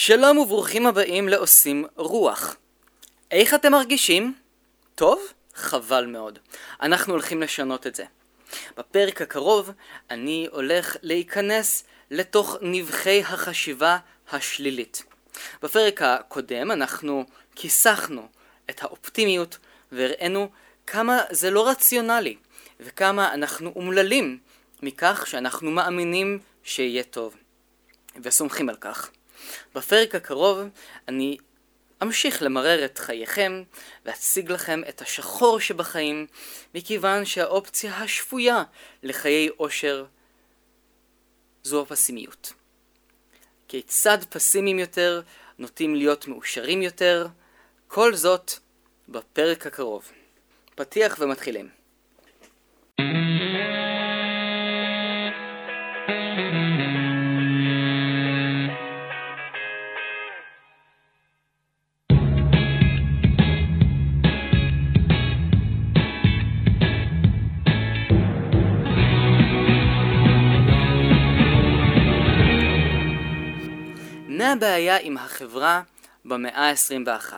שלום וברוכים הבאים לעושים רוח. איך אתם מרגישים? טוב? חבל מאוד. אנחנו הולכים לשנות את זה. בפרק הקרוב אני הולך להיכנס לתוך נבחי החשיבה השלילית. בפרק הקודם אנחנו כיסחנו את האופטימיות והראינו כמה זה לא רציונלי וכמה אנחנו אומללים מכך שאנחנו מאמינים שיהיה טוב וסומכים על כך. בפרק הקרוב אני אמשיך למרר את חייכם ואציג לכם את השחור שבחיים מכיוון שהאופציה השפויה לחיי אושר זו הפסימיות. כיצד פסימיים יותר נוטים להיות מאושרים יותר? כל זאת בפרק הקרוב. פתיח ומתחילים. הבעיה עם החברה במאה ה-21?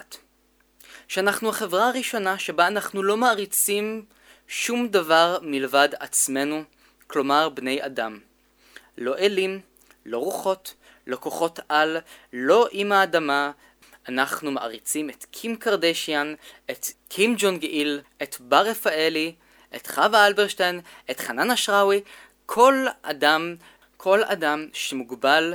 שאנחנו החברה הראשונה שבה אנחנו לא מעריצים שום דבר מלבד עצמנו, כלומר בני אדם. לא אלים, לא רוחות, לא כוחות על, לא עם האדמה. אנחנו מעריצים את קים קרדשיאן, את קים ג'ון גאיל, את בר רפאלי, את חווה אלברשטיין, את חנן אשראוי, כל אדם, כל אדם שמוגבל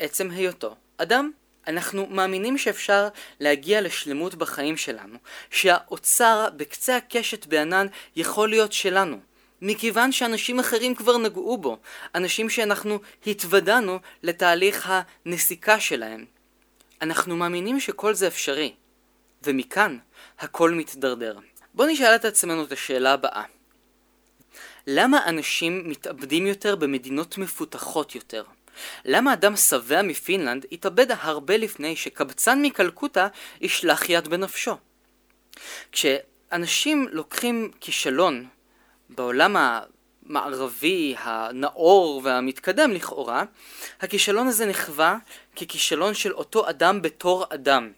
לעצם היותו אדם. אנחנו מאמינים שאפשר להגיע לשלמות בחיים שלנו, שהאוצר בקצה הקשת בענן יכול להיות שלנו, מכיוון שאנשים אחרים כבר נגעו בו, אנשים שאנחנו התוודענו לתהליך הנסיקה שלהם. אנחנו מאמינים שכל זה אפשרי, ומכאן הכל מתדרדר. בואו נשאל את עצמנו את השאלה הבאה: למה אנשים מתאבדים יותר במדינות מפותחות יותר? למה אדם שבע מפינלנד התאבד הרבה לפני שקבצן מקלקוטה ישלח יד בנפשו? כשאנשים לוקחים כישלון בעולם המערבי, הנאור והמתקדם לכאורה, הכישלון הזה נחווה ככישלון של אותו אדם בתור אדם.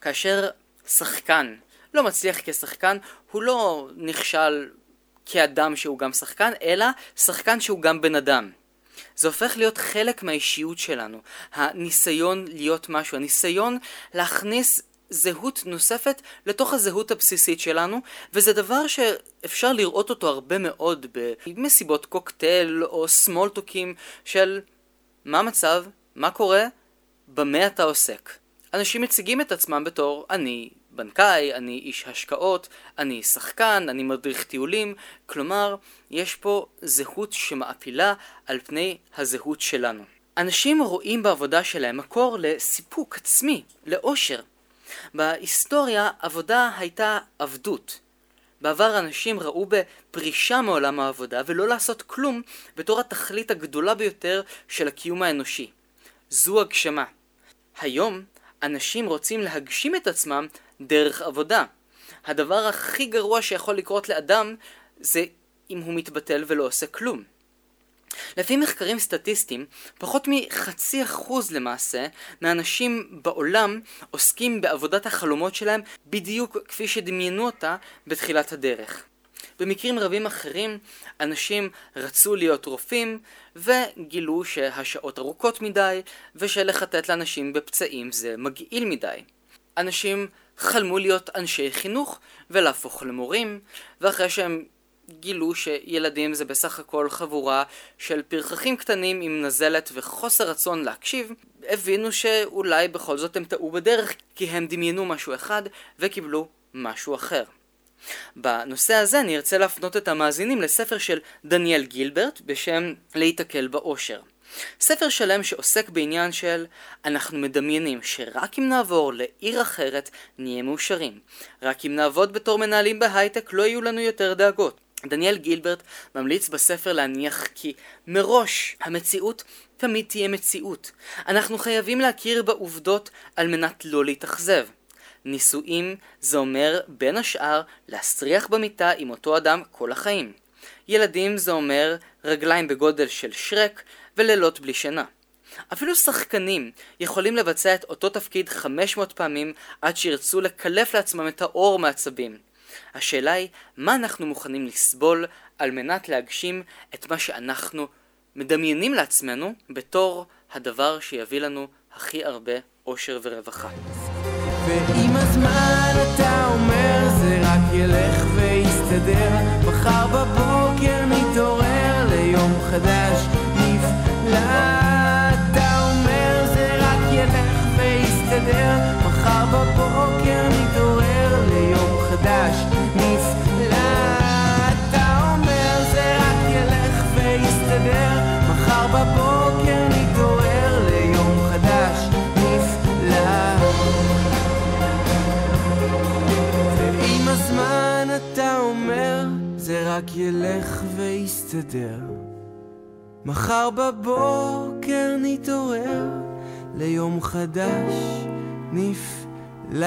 כאשר שחקן לא מצליח כשחקן, הוא לא נכשל כאדם שהוא גם שחקן, אלא שחקן שהוא גם בן אדם. זה הופך להיות חלק מהאישיות שלנו. הניסיון להיות משהו, הניסיון להכניס זהות נוספת לתוך הזהות הבסיסית שלנו, וזה דבר שאפשר לראות אותו הרבה מאוד במסיבות קוקטייל או סמולטוקים של מה המצב, מה קורה, במה אתה עוסק. אנשים מציגים את עצמם בתור אני בנקאי, אני איש השקעות, אני שחקן, אני מדריך טיולים, כלומר, יש פה זהות שמעפילה על פני הזהות שלנו. אנשים רואים בעבודה שלהם מקור לסיפוק עצמי, לאושר. בהיסטוריה עבודה הייתה עבדות. בעבר אנשים ראו בפרישה מעולם העבודה ולא לעשות כלום בתור התכלית הגדולה ביותר של הקיום האנושי. זו הגשמה. היום אנשים רוצים להגשים את עצמם דרך עבודה. הדבר הכי גרוע שיכול לקרות לאדם זה אם הוא מתבטל ולא עושה כלום. לפי מחקרים סטטיסטיים, פחות מחצי אחוז למעשה מהאנשים בעולם עוסקים בעבודת החלומות שלהם בדיוק כפי שדמיינו אותה בתחילת הדרך. במקרים רבים אחרים, אנשים רצו להיות רופאים וגילו שהשעות ארוכות מדי ושלחטט לאנשים בפצעים זה מגעיל מדי. אנשים חלמו להיות אנשי חינוך ולהפוך למורים, ואחרי שהם גילו שילדים זה בסך הכל חבורה של פרחחים קטנים עם נזלת וחוסר רצון להקשיב, הבינו שאולי בכל זאת הם טעו בדרך כי הם דמיינו משהו אחד וקיבלו משהו אחר. בנושא הזה אני ארצה להפנות את המאזינים לספר של דניאל גילברט בשם להיתקל באושר. ספר שלם שעוסק בעניין של אנחנו מדמיינים שרק אם נעבור לעיר אחרת נהיה מאושרים. רק אם נעבוד בתור מנהלים בהייטק לא יהיו לנו יותר דאגות. דניאל גילברט ממליץ בספר להניח כי מראש המציאות תמיד תהיה מציאות. אנחנו חייבים להכיר בעובדות על מנת לא להתאכזב. נישואים זה אומר בין השאר להסריח במיטה עם אותו אדם כל החיים. ילדים זה אומר רגליים בגודל של שרק ולילות בלי שינה. אפילו שחקנים יכולים לבצע את אותו תפקיד 500 פעמים עד שירצו לקלף לעצמם את האור מעצבים. השאלה היא, מה אנחנו מוכנים לסבול על מנת להגשים את מה שאנחנו מדמיינים לעצמנו בתור הדבר שיביא לנו הכי הרבה אושר ורווחה. ועם הזמן אתה אומר זה רק ילך ויסתדר מחר בבוקר חדש נפלא אתה אומר זה רק ילך ויסתדר. מחר בבוקר נתעורר ליום חדש נפלא אתה אומר זה רק ילך ויסתדר. מחר בבוקר נתעורר ליום חדש נפלא ועם הזמן אתה אומר זה רק ילך ויסתדר מחר בבוקר נתעורר ליום חדש נפלא.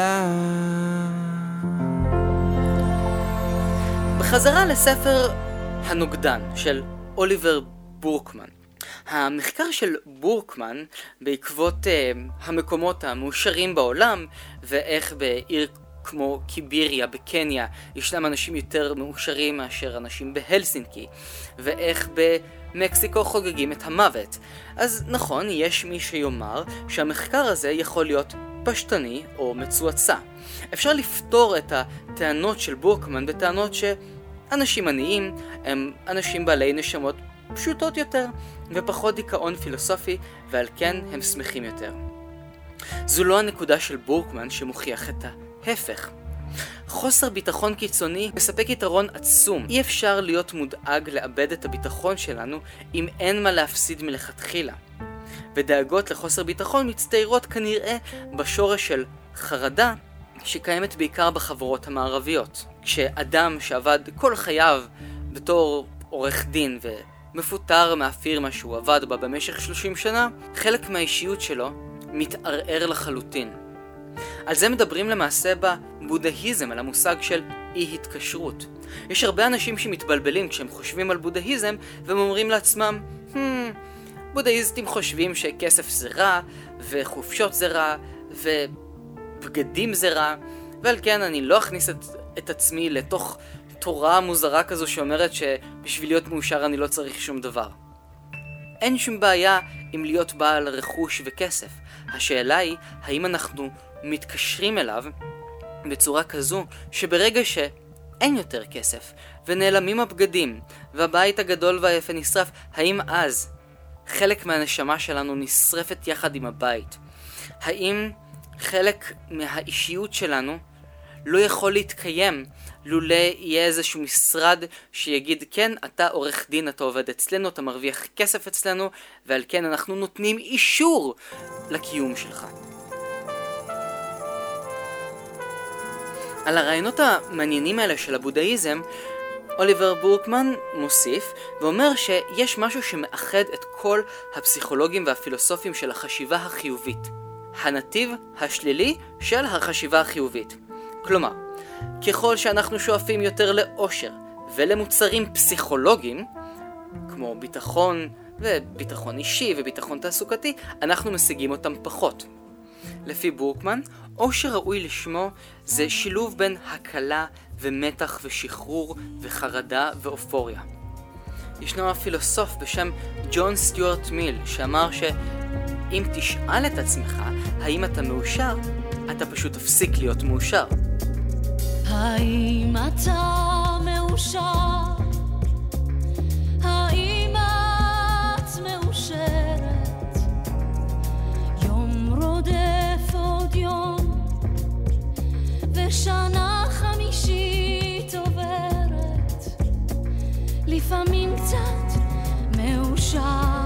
בחזרה לספר הנוגדן של אוליבר בורקמן. המחקר של בורקמן בעקבות uh, המקומות המאושרים בעולם ואיך בעיר כמו קיביריה בקניה ישנם אנשים יותר מאושרים מאשר אנשים בהלסינקי ואיך במקסיקו חוגגים את המוות. אז נכון, יש מי שיאמר שהמחקר הזה יכול להיות פשטני או מצועצע. אפשר לפתור את הטענות של בורקמן בטענות שאנשים עניים הם אנשים בעלי נשמות פשוטות יותר ופחות דיכאון פילוסופי ועל כן הם שמחים יותר. זו לא הנקודה של בורקמן שמוכיח את ההפך. חוסר ביטחון קיצוני מספק יתרון עצום. אי אפשר להיות מודאג לאבד את הביטחון שלנו אם אין מה להפסיד מלכתחילה. ודאגות לחוסר ביטחון מצטיירות כנראה בשורש של חרדה שקיימת בעיקר בחברות המערביות. כשאדם שעבד כל חייו בתור עורך דין ומפוטר מהפירמה שהוא עבד בה במשך 30 שנה, חלק מהאישיות שלו מתערער לחלוטין. על זה מדברים למעשה בבודהיזם, על המושג של אי התקשרות. יש הרבה אנשים שמתבלבלים כשהם חושבים על בודהיזם, והם אומרים לעצמם, hmm, בודהיסטים חושבים שכסף זה רע, וחופשות זה רע, ובגדים זה רע, ועל כן אני לא אכניס את, את עצמי לתוך תורה מוזרה כזו שאומרת שבשביל להיות מאושר אני לא צריך שום דבר. אין שום בעיה עם להיות בעל רכוש וכסף. השאלה היא, האם אנחנו מתקשרים אליו בצורה כזו שברגע שאין יותר כסף, ונעלמים הבגדים, והבית הגדול והיפה נשרף, האם אז חלק מהנשמה שלנו נשרפת יחד עם הבית? האם חלק מהאישיות שלנו לא יכול להתקיים לולא יהיה איזשהו משרד שיגיד כן, אתה עורך דין, אתה עובד אצלנו, אתה מרוויח כסף אצלנו, ועל כן אנחנו נותנים אישור לקיום שלך. על הרעיונות המעניינים האלה של הבודהיזם, אוליבר בורקמן מוסיף ואומר שיש משהו שמאחד את כל הפסיכולוגים והפילוסופים של החשיבה החיובית. הנתיב השלילי של החשיבה החיובית. כלומר, ככל שאנחנו שואפים יותר לאושר ולמוצרים פסיכולוגיים, כמו ביטחון וביטחון אישי וביטחון תעסוקתי, אנחנו משיגים אותם פחות. לפי בורקמן, עושר ראוי לשמו זה שילוב בין הקלה ומתח ושחרור וחרדה ואופוריה. ישנו הפילוסוף בשם ג'ון סטיוארט מיל שאמר שאם תשאל את עצמך האם אתה מאושר, אתה פשוט תפסיק להיות מאושר. האם אתה מאושר? שנה חמישית עוברת, לפעמים קצת מאושר,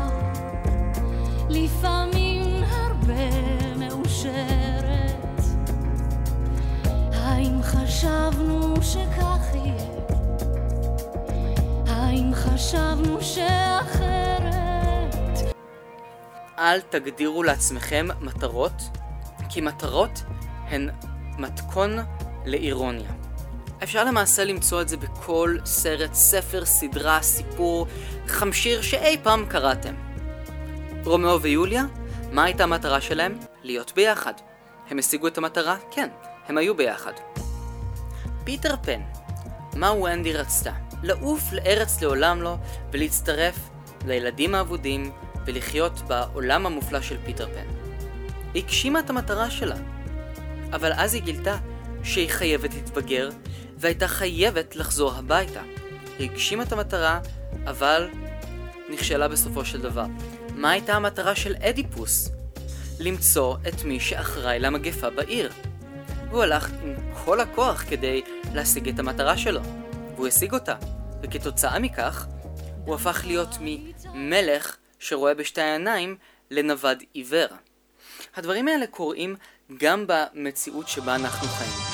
חשבנו שכך יהיה? האם חשבנו שאחרת? אל תגדירו לעצמכם מטרות, כי מטרות הן מתכון לאירוניה. אפשר למעשה למצוא את זה בכל סרט, ספר, סדרה, סיפור, חמשיר שאי פעם קראתם. רומאו ויוליה, מה הייתה המטרה שלהם? להיות ביחד. הם השיגו את המטרה? כן, הם היו ביחד. פיטר פן, מה ונדי רצתה? לעוף לארץ לעולם לא ולהצטרף לילדים האבודים ולחיות בעולם המופלא של פיטר פן. היא הגשימה את המטרה שלה, אבל אז היא גילתה שהיא חייבת להתבגר והייתה חייבת לחזור הביתה. היא הגשימה את המטרה, אבל נכשלה בסופו של דבר. מה הייתה המטרה של אדיפוס? למצוא את מי שאחראי למגפה בעיר. והוא הלך עם כל הכוח כדי להשיג את המטרה שלו, והוא השיג אותה, וכתוצאה מכך, הוא הפך להיות ממלך שרואה בשתי העיניים לנווד עיוור. הדברים האלה קורים גם במציאות שבה אנחנו חיים.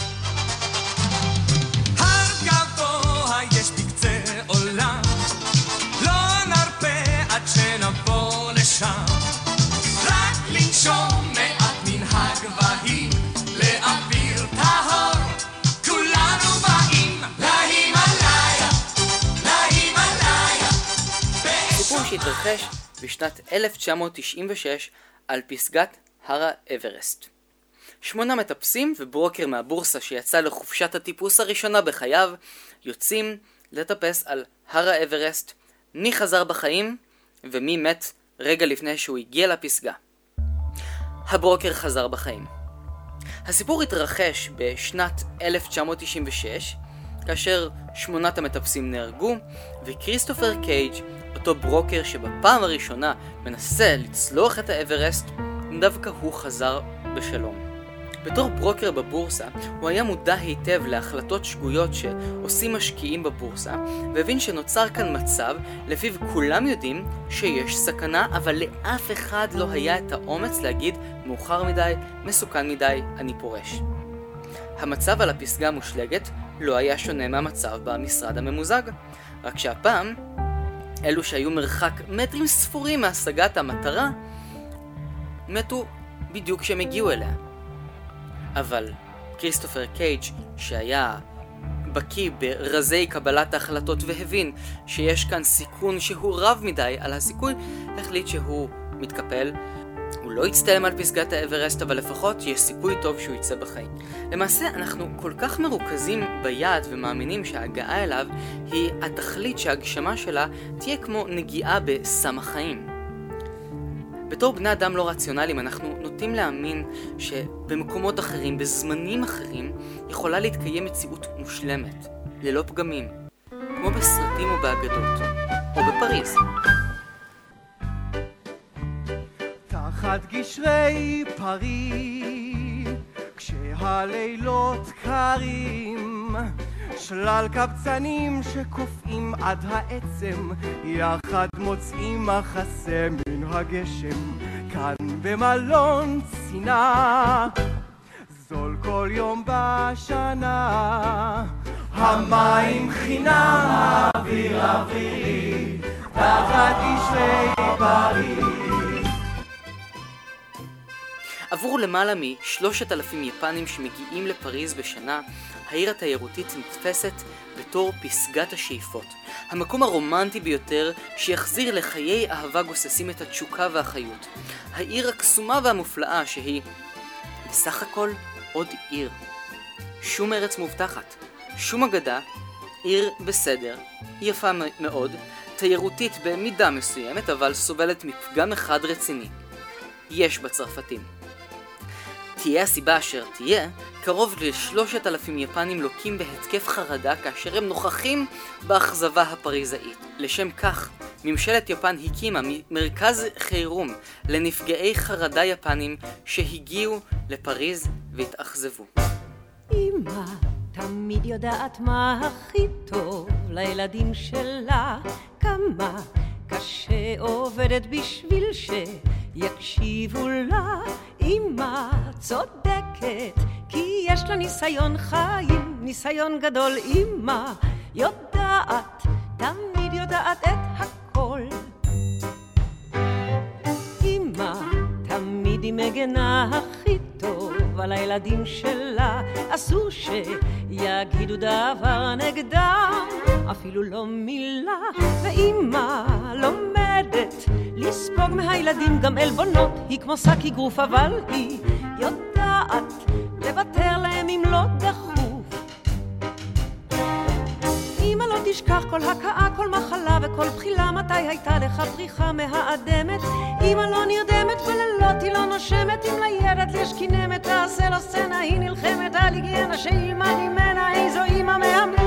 שהתרחש בשנת 1996 על פסגת הר האברסט. שמונה מטפסים וברוקר מהבורסה שיצא לחופשת הטיפוס הראשונה בחייו יוצאים לטפס על הר האברסט, מי חזר בחיים ומי מת רגע לפני שהוא הגיע לפסגה. הברוקר חזר בחיים. הסיפור התרחש בשנת 1996 כאשר שמונת המטפסים נהרגו וכריסטופר קייג' אותו ברוקר שבפעם הראשונה מנסה לצלוח את האברסט, דווקא הוא חזר בשלום. בתור ברוקר בבורסה, הוא היה מודע היטב להחלטות שגויות שעושים משקיעים בבורסה, והבין שנוצר כאן מצב לפיו כולם יודעים שיש סכנה, אבל לאף אחד לא היה את האומץ להגיד מאוחר מדי, מסוכן מדי, אני פורש. המצב על הפסגה המושלגת לא היה שונה מהמצב במשרד הממוזג, רק שהפעם אלו שהיו מרחק מטרים ספורים מהשגת המטרה, מתו בדיוק כשהם הגיעו אליה. אבל כריסטופר קייג' שהיה בקיא ברזי קבלת ההחלטות והבין שיש כאן סיכון שהוא רב מדי על הסיכוי, החליט שהוא מתקפל לא יצטלם על פסגת האברסט, אבל לפחות יש סיכוי טוב שהוא יצא בחיים. למעשה, אנחנו כל כך מרוכזים ביעד ומאמינים שההגעה אליו היא התכלית שההגשמה שלה תהיה כמו נגיעה בסם החיים. בתור בני אדם לא רציונליים אנחנו נוטים להאמין שבמקומות אחרים, בזמנים אחרים, יכולה להתקיים מציאות מושלמת, ללא פגמים, כמו בסרטים או באגדות, או בפריז. תחת גשרי פרי, כשהלילות קרים, שלל קבצנים שקופאים עד העצם, יחד מוצאים מחסה מן הגשם, כאן במלון צינה, זול כל יום בשנה. המים חינם, האוויר אווירי, תחת גשרי פרי. עבור למעלה משלושת אלפים יפנים שמגיעים לפריז בשנה, העיר התיירותית נתפסת בתור פסגת השאיפות. המקום הרומנטי ביותר שיחזיר לחיי אהבה גוססים את התשוקה והחיות. העיר הקסומה והמופלאה שהיא בסך הכל עוד עיר. שום ארץ מובטחת, שום אגדה, עיר בסדר, יפה מאוד, תיירותית במידה מסוימת, אבל סובלת מפגם אחד רציני. יש בה צרפתים. תהיה הסיבה אשר תהיה, קרוב לשלושת אלפים יפנים לוקים בהתקף חרדה כאשר הם נוכחים באכזבה הפריזאית. לשם כך, ממשלת יפן הקימה מרכז חירום לנפגעי חרדה יפנים שהגיעו לפריז והתאכזבו. אמא תמיד יודעת מה הכי טוב לילדים שלה, כמה קשה עובדת בשביל שיקשיבו לה. אמא צודקת, כי יש לה ניסיון חיים, ניסיון גדול. אמא יודעת, תמיד יודעת את הכל. אמא תמיד היא מגנה הכי טוב על הילדים שלה, אסור שיגידו דבר נגדם, אפילו לא מילה, ואמא לומדת לספוג מהילדים גם עלבונות, היא כמו שק אגרוף, אבל היא יודעת לוותר להם אם לא דחוף. אמא לא תשכח כל הכאה, כל מחלה וכל בחילה, מתי הייתה לך פריחה מהאדמת? אמא לא נרדמת בלילות היא לא נושמת, אם לילד יש כינמת, תעשה לו סצנה, היא נלחמת על היגיינה שילמד ממנה, איזו אמא מהממת.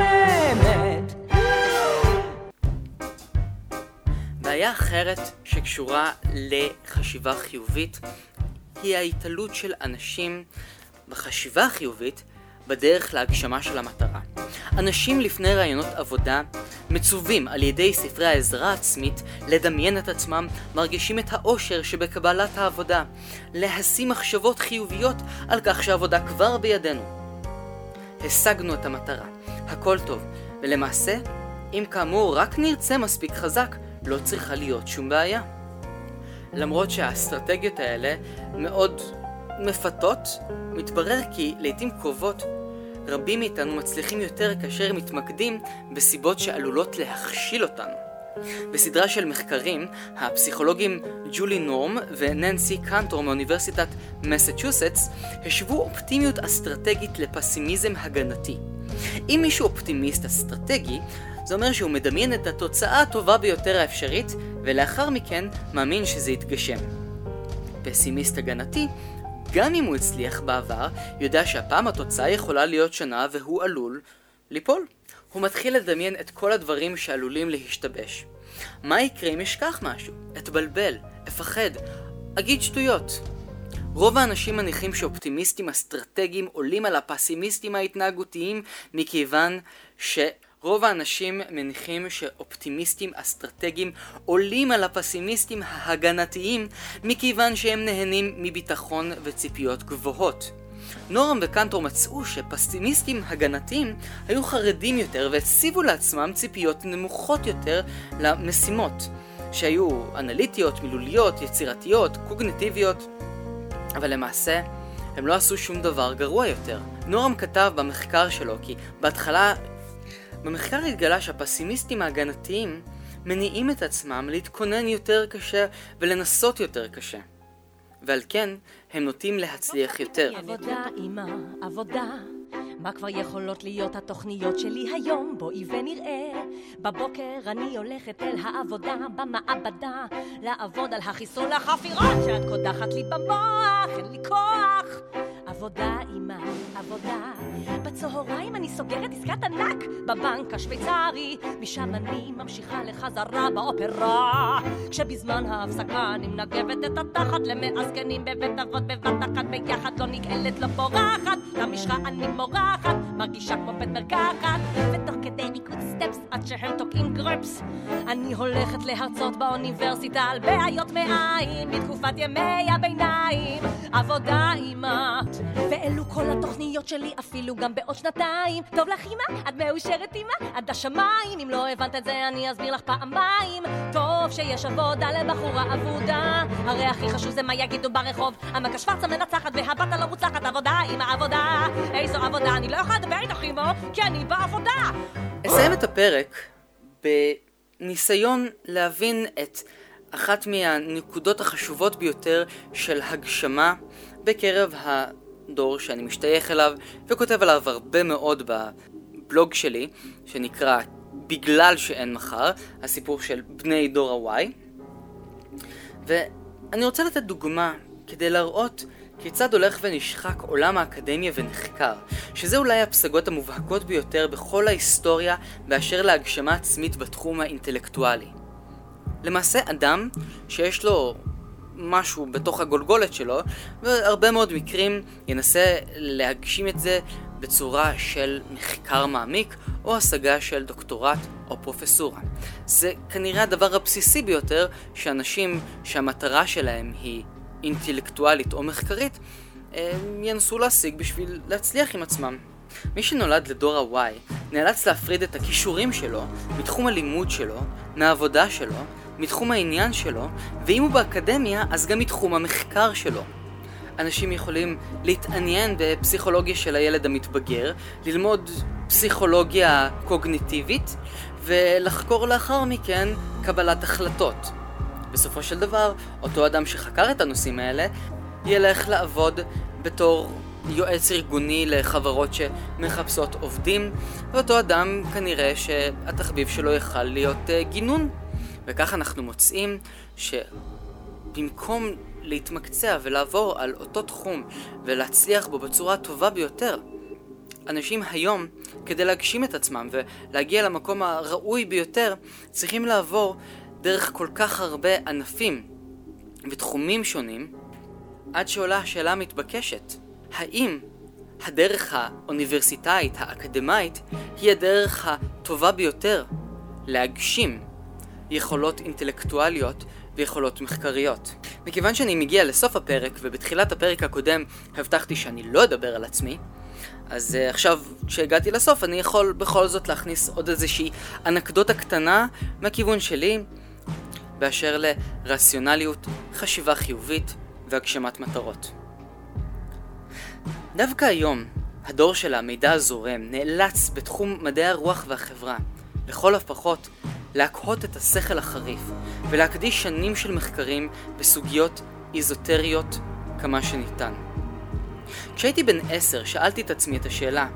בעיה אחרת שקשורה לחשיבה חיובית היא ההתעלות של אנשים בחשיבה החיובית בדרך להגשמה של המטרה. אנשים לפני רעיונות עבודה מצווים על ידי ספרי העזרה העצמית לדמיין את עצמם, מרגישים את האושר שבקבלת העבודה, להשיא מחשבות חיוביות על כך שהעבודה כבר בידינו. השגנו את המטרה, הכל טוב, ולמעשה, אם כאמור רק נרצה מספיק חזק, לא צריכה להיות שום בעיה. למרות שהאסטרטגיות האלה מאוד מפתות, מתברר כי לעיתים קרובות רבים מאיתנו מצליחים יותר כאשר מתמקדים בסיבות שעלולות להכשיל אותנו. בסדרה של מחקרים, הפסיכולוגים ג'ולי נורם וננסי קנטור מאוניברסיטת מסצ'וסטס השוו אופטימיות אסטרטגית לפסימיזם הגנתי. אם מישהו אופטימיסט אסטרטגי, זה אומר שהוא מדמיין את התוצאה הטובה ביותר האפשרית, ולאחר מכן מאמין שזה יתגשם. פסימיסט הגנתי, גם אם הוא הצליח בעבר, יודע שהפעם התוצאה יכולה להיות שונה והוא עלול ליפול. הוא מתחיל לדמיין את כל הדברים שעלולים להשתבש. מה יקרה אם אשכח משהו? אתבלבל, אפחד, אגיד שטויות. רוב האנשים מניחים שאופטימיסטים אסטרטגיים עולים על הפסימיסטים ההתנהגותיים מכיוון ש... רוב האנשים מניחים שאופטימיסטים אסטרטגיים עולים על הפסימיסטים ההגנתיים מכיוון שהם נהנים מביטחון וציפיות גבוהות. נורם וקנטור מצאו שפסימיסטים הגנתיים היו חרדים יותר והציבו לעצמם ציפיות נמוכות יותר למשימות, שהיו אנליטיות, מילוליות, יצירתיות, קוגניטיביות, אבל למעשה הם לא עשו שום דבר גרוע יותר. נורם כתב במחקר שלו כי בהתחלה במחקר התגלה שהפסימיסטים ההגנתיים מניעים את עצמם להתכונן יותר קשה ולנסות יותר קשה. ועל כן, הם נוטים להצליח יותר. עבודה, אמא, עבודה. מה כבר יכולות להיות התוכניות שלי היום? בואי ונראה. בבוקר אני הולכת אל העבודה במעבדה, לעבוד על החיסון לחפירות שאת קודחת לי במוח, אין לי כוח. עבודה, אמא, עבודה. בצהריים אני סוגרת עסקת ענק בבנק השוויצרי, משם אני ממשיכה לחזרה באופרה. כשבזמן ההפסקה אני מנגבת את התחת למאה זקנים בבית אבות בבת אחת ביחד, לא נגאלת, לא בורחת, למשחה אני מורחת, מרגישה כמו בית מרקחת, ותוך כדי ריקוד סטפס עד שהם תוקעים גרפס. אני הולכת להרצות באוניברסיטה על בעיות מעיים בתקופת ימי הביניים. עבודה אמא, ואלו כל התוכניות שלי אפילו גם בעוד שנתיים. טוב לך אמא? את מאושרת אמא? עד השמיים. אם לא הבנת את זה אני אסביר לך פעמיים. טוב שיש עבודה לבחורה אבודה. הרי הכי חשוב זה מה יגידו ברחוב. המכה שוורצה מנצחת והבת הלא מוצלחת עבודה אמא עבודה. איזו עבודה? אני לא יכולה לדבר איתך אמא כי אני בעבודה. אסיים את הפרק בניסיון להבין את אחת מהנקודות החשובות ביותר של הגשמה בקרב הדור שאני משתייך אליו וכותב עליו הרבה מאוד בבלוג שלי שנקרא בגלל שאין מחר, הסיפור של בני דור ה-Y ואני רוצה לתת דוגמה כדי להראות כיצד הולך ונשחק עולם האקדמיה ונחקר, שזה אולי הפסגות המובהקות ביותר בכל ההיסטוריה באשר להגשמה עצמית בתחום האינטלקטואלי. למעשה אדם שיש לו משהו בתוך הגולגולת שלו, והרבה מאוד מקרים ינסה להגשים את זה בצורה של מחקר מעמיק או השגה של דוקטורט או פרופסורה. זה כנראה הדבר הבסיסי ביותר שאנשים שהמטרה שלהם היא אינטלקטואלית או מחקרית ינסו להשיג בשביל להצליח עם עצמם. מי שנולד לדור ה-Y נאלץ להפריד את הכישורים שלו מתחום הלימוד שלו, מהעבודה שלו, מתחום העניין שלו, ואם הוא באקדמיה, אז גם מתחום המחקר שלו. אנשים יכולים להתעניין בפסיכולוגיה של הילד המתבגר, ללמוד פסיכולוגיה קוגניטיבית, ולחקור לאחר מכן קבלת החלטות. בסופו של דבר, אותו אדם שחקר את הנושאים האלה, ילך לעבוד בתור יועץ ארגוני לחברות שמחפשות עובדים, ואותו אדם כנראה שהתחביב שלו יכל להיות uh, גינון. וכך אנחנו מוצאים שבמקום להתמקצע ולעבור על אותו תחום ולהצליח בו בצורה הטובה ביותר, אנשים היום, כדי להגשים את עצמם ולהגיע למקום הראוי ביותר, צריכים לעבור דרך כל כך הרבה ענפים ותחומים שונים, עד שעולה השאלה המתבקשת, האם הדרך האוניברסיטאית, האקדמאית, היא הדרך הטובה ביותר להגשים יכולות אינטלקטואליות ויכולות מחקריות. מכיוון שאני מגיע לסוף הפרק, ובתחילת הפרק הקודם הבטחתי שאני לא אדבר על עצמי, אז uh, עכשיו, כשהגעתי לסוף, אני יכול בכל זאת להכניס עוד איזושהי אנקדוטה קטנה מהכיוון שלי, באשר לרציונליות, חשיבה חיובית והגשמת מטרות. דווקא היום, הדור של המידע הזורם נאלץ בתחום מדעי הרוח והחברה, לכל הפחות, להקהות את השכל החריף ולהקדיש שנים של מחקרים בסוגיות איזוטריות כמה שניתן. כשהייתי בן עשר שאלתי את עצמי את השאלה,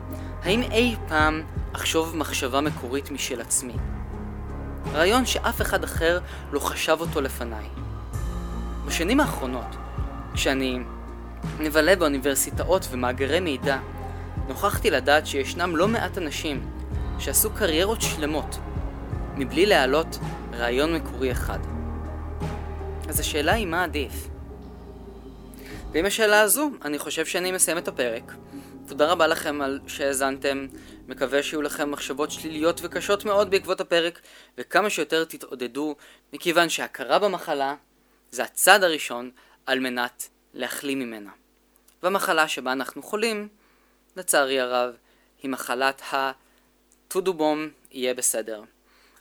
האם אי פעם אחשוב מחשבה מקורית משל עצמי? רעיון שאף אחד אחר לא חשב אותו לפניי. בשנים האחרונות, כשאני מבלה באוניברסיטאות ומאגרי מידע, נוכחתי לדעת שישנם לא מעט אנשים שעשו קריירות שלמות מבלי להעלות רעיון מקורי אחד. אז השאלה היא מה עדיף? ועם השאלה הזו, אני חושב שאני מסיים את הפרק. תודה רבה לכם על שהאזנתם, מקווה שיהיו לכם מחשבות שליליות וקשות מאוד בעקבות הפרק, וכמה שיותר תתעודדו, מכיוון שהכרה במחלה זה הצעד הראשון על מנת להחלים ממנה. והמחלה שבה אנחנו חולים, לצערי הרב, היא מחלת ה-טודובום יהיה בסדר.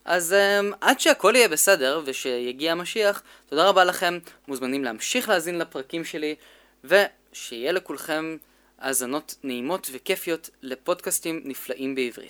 אז um, עד שהכל יהיה בסדר ושיגיע המשיח, תודה רבה לכם, מוזמנים להמשיך להאזין לפרקים שלי, ושיהיה לכולכם האזנות נעימות וכיפיות לפודקאסטים נפלאים בעברית.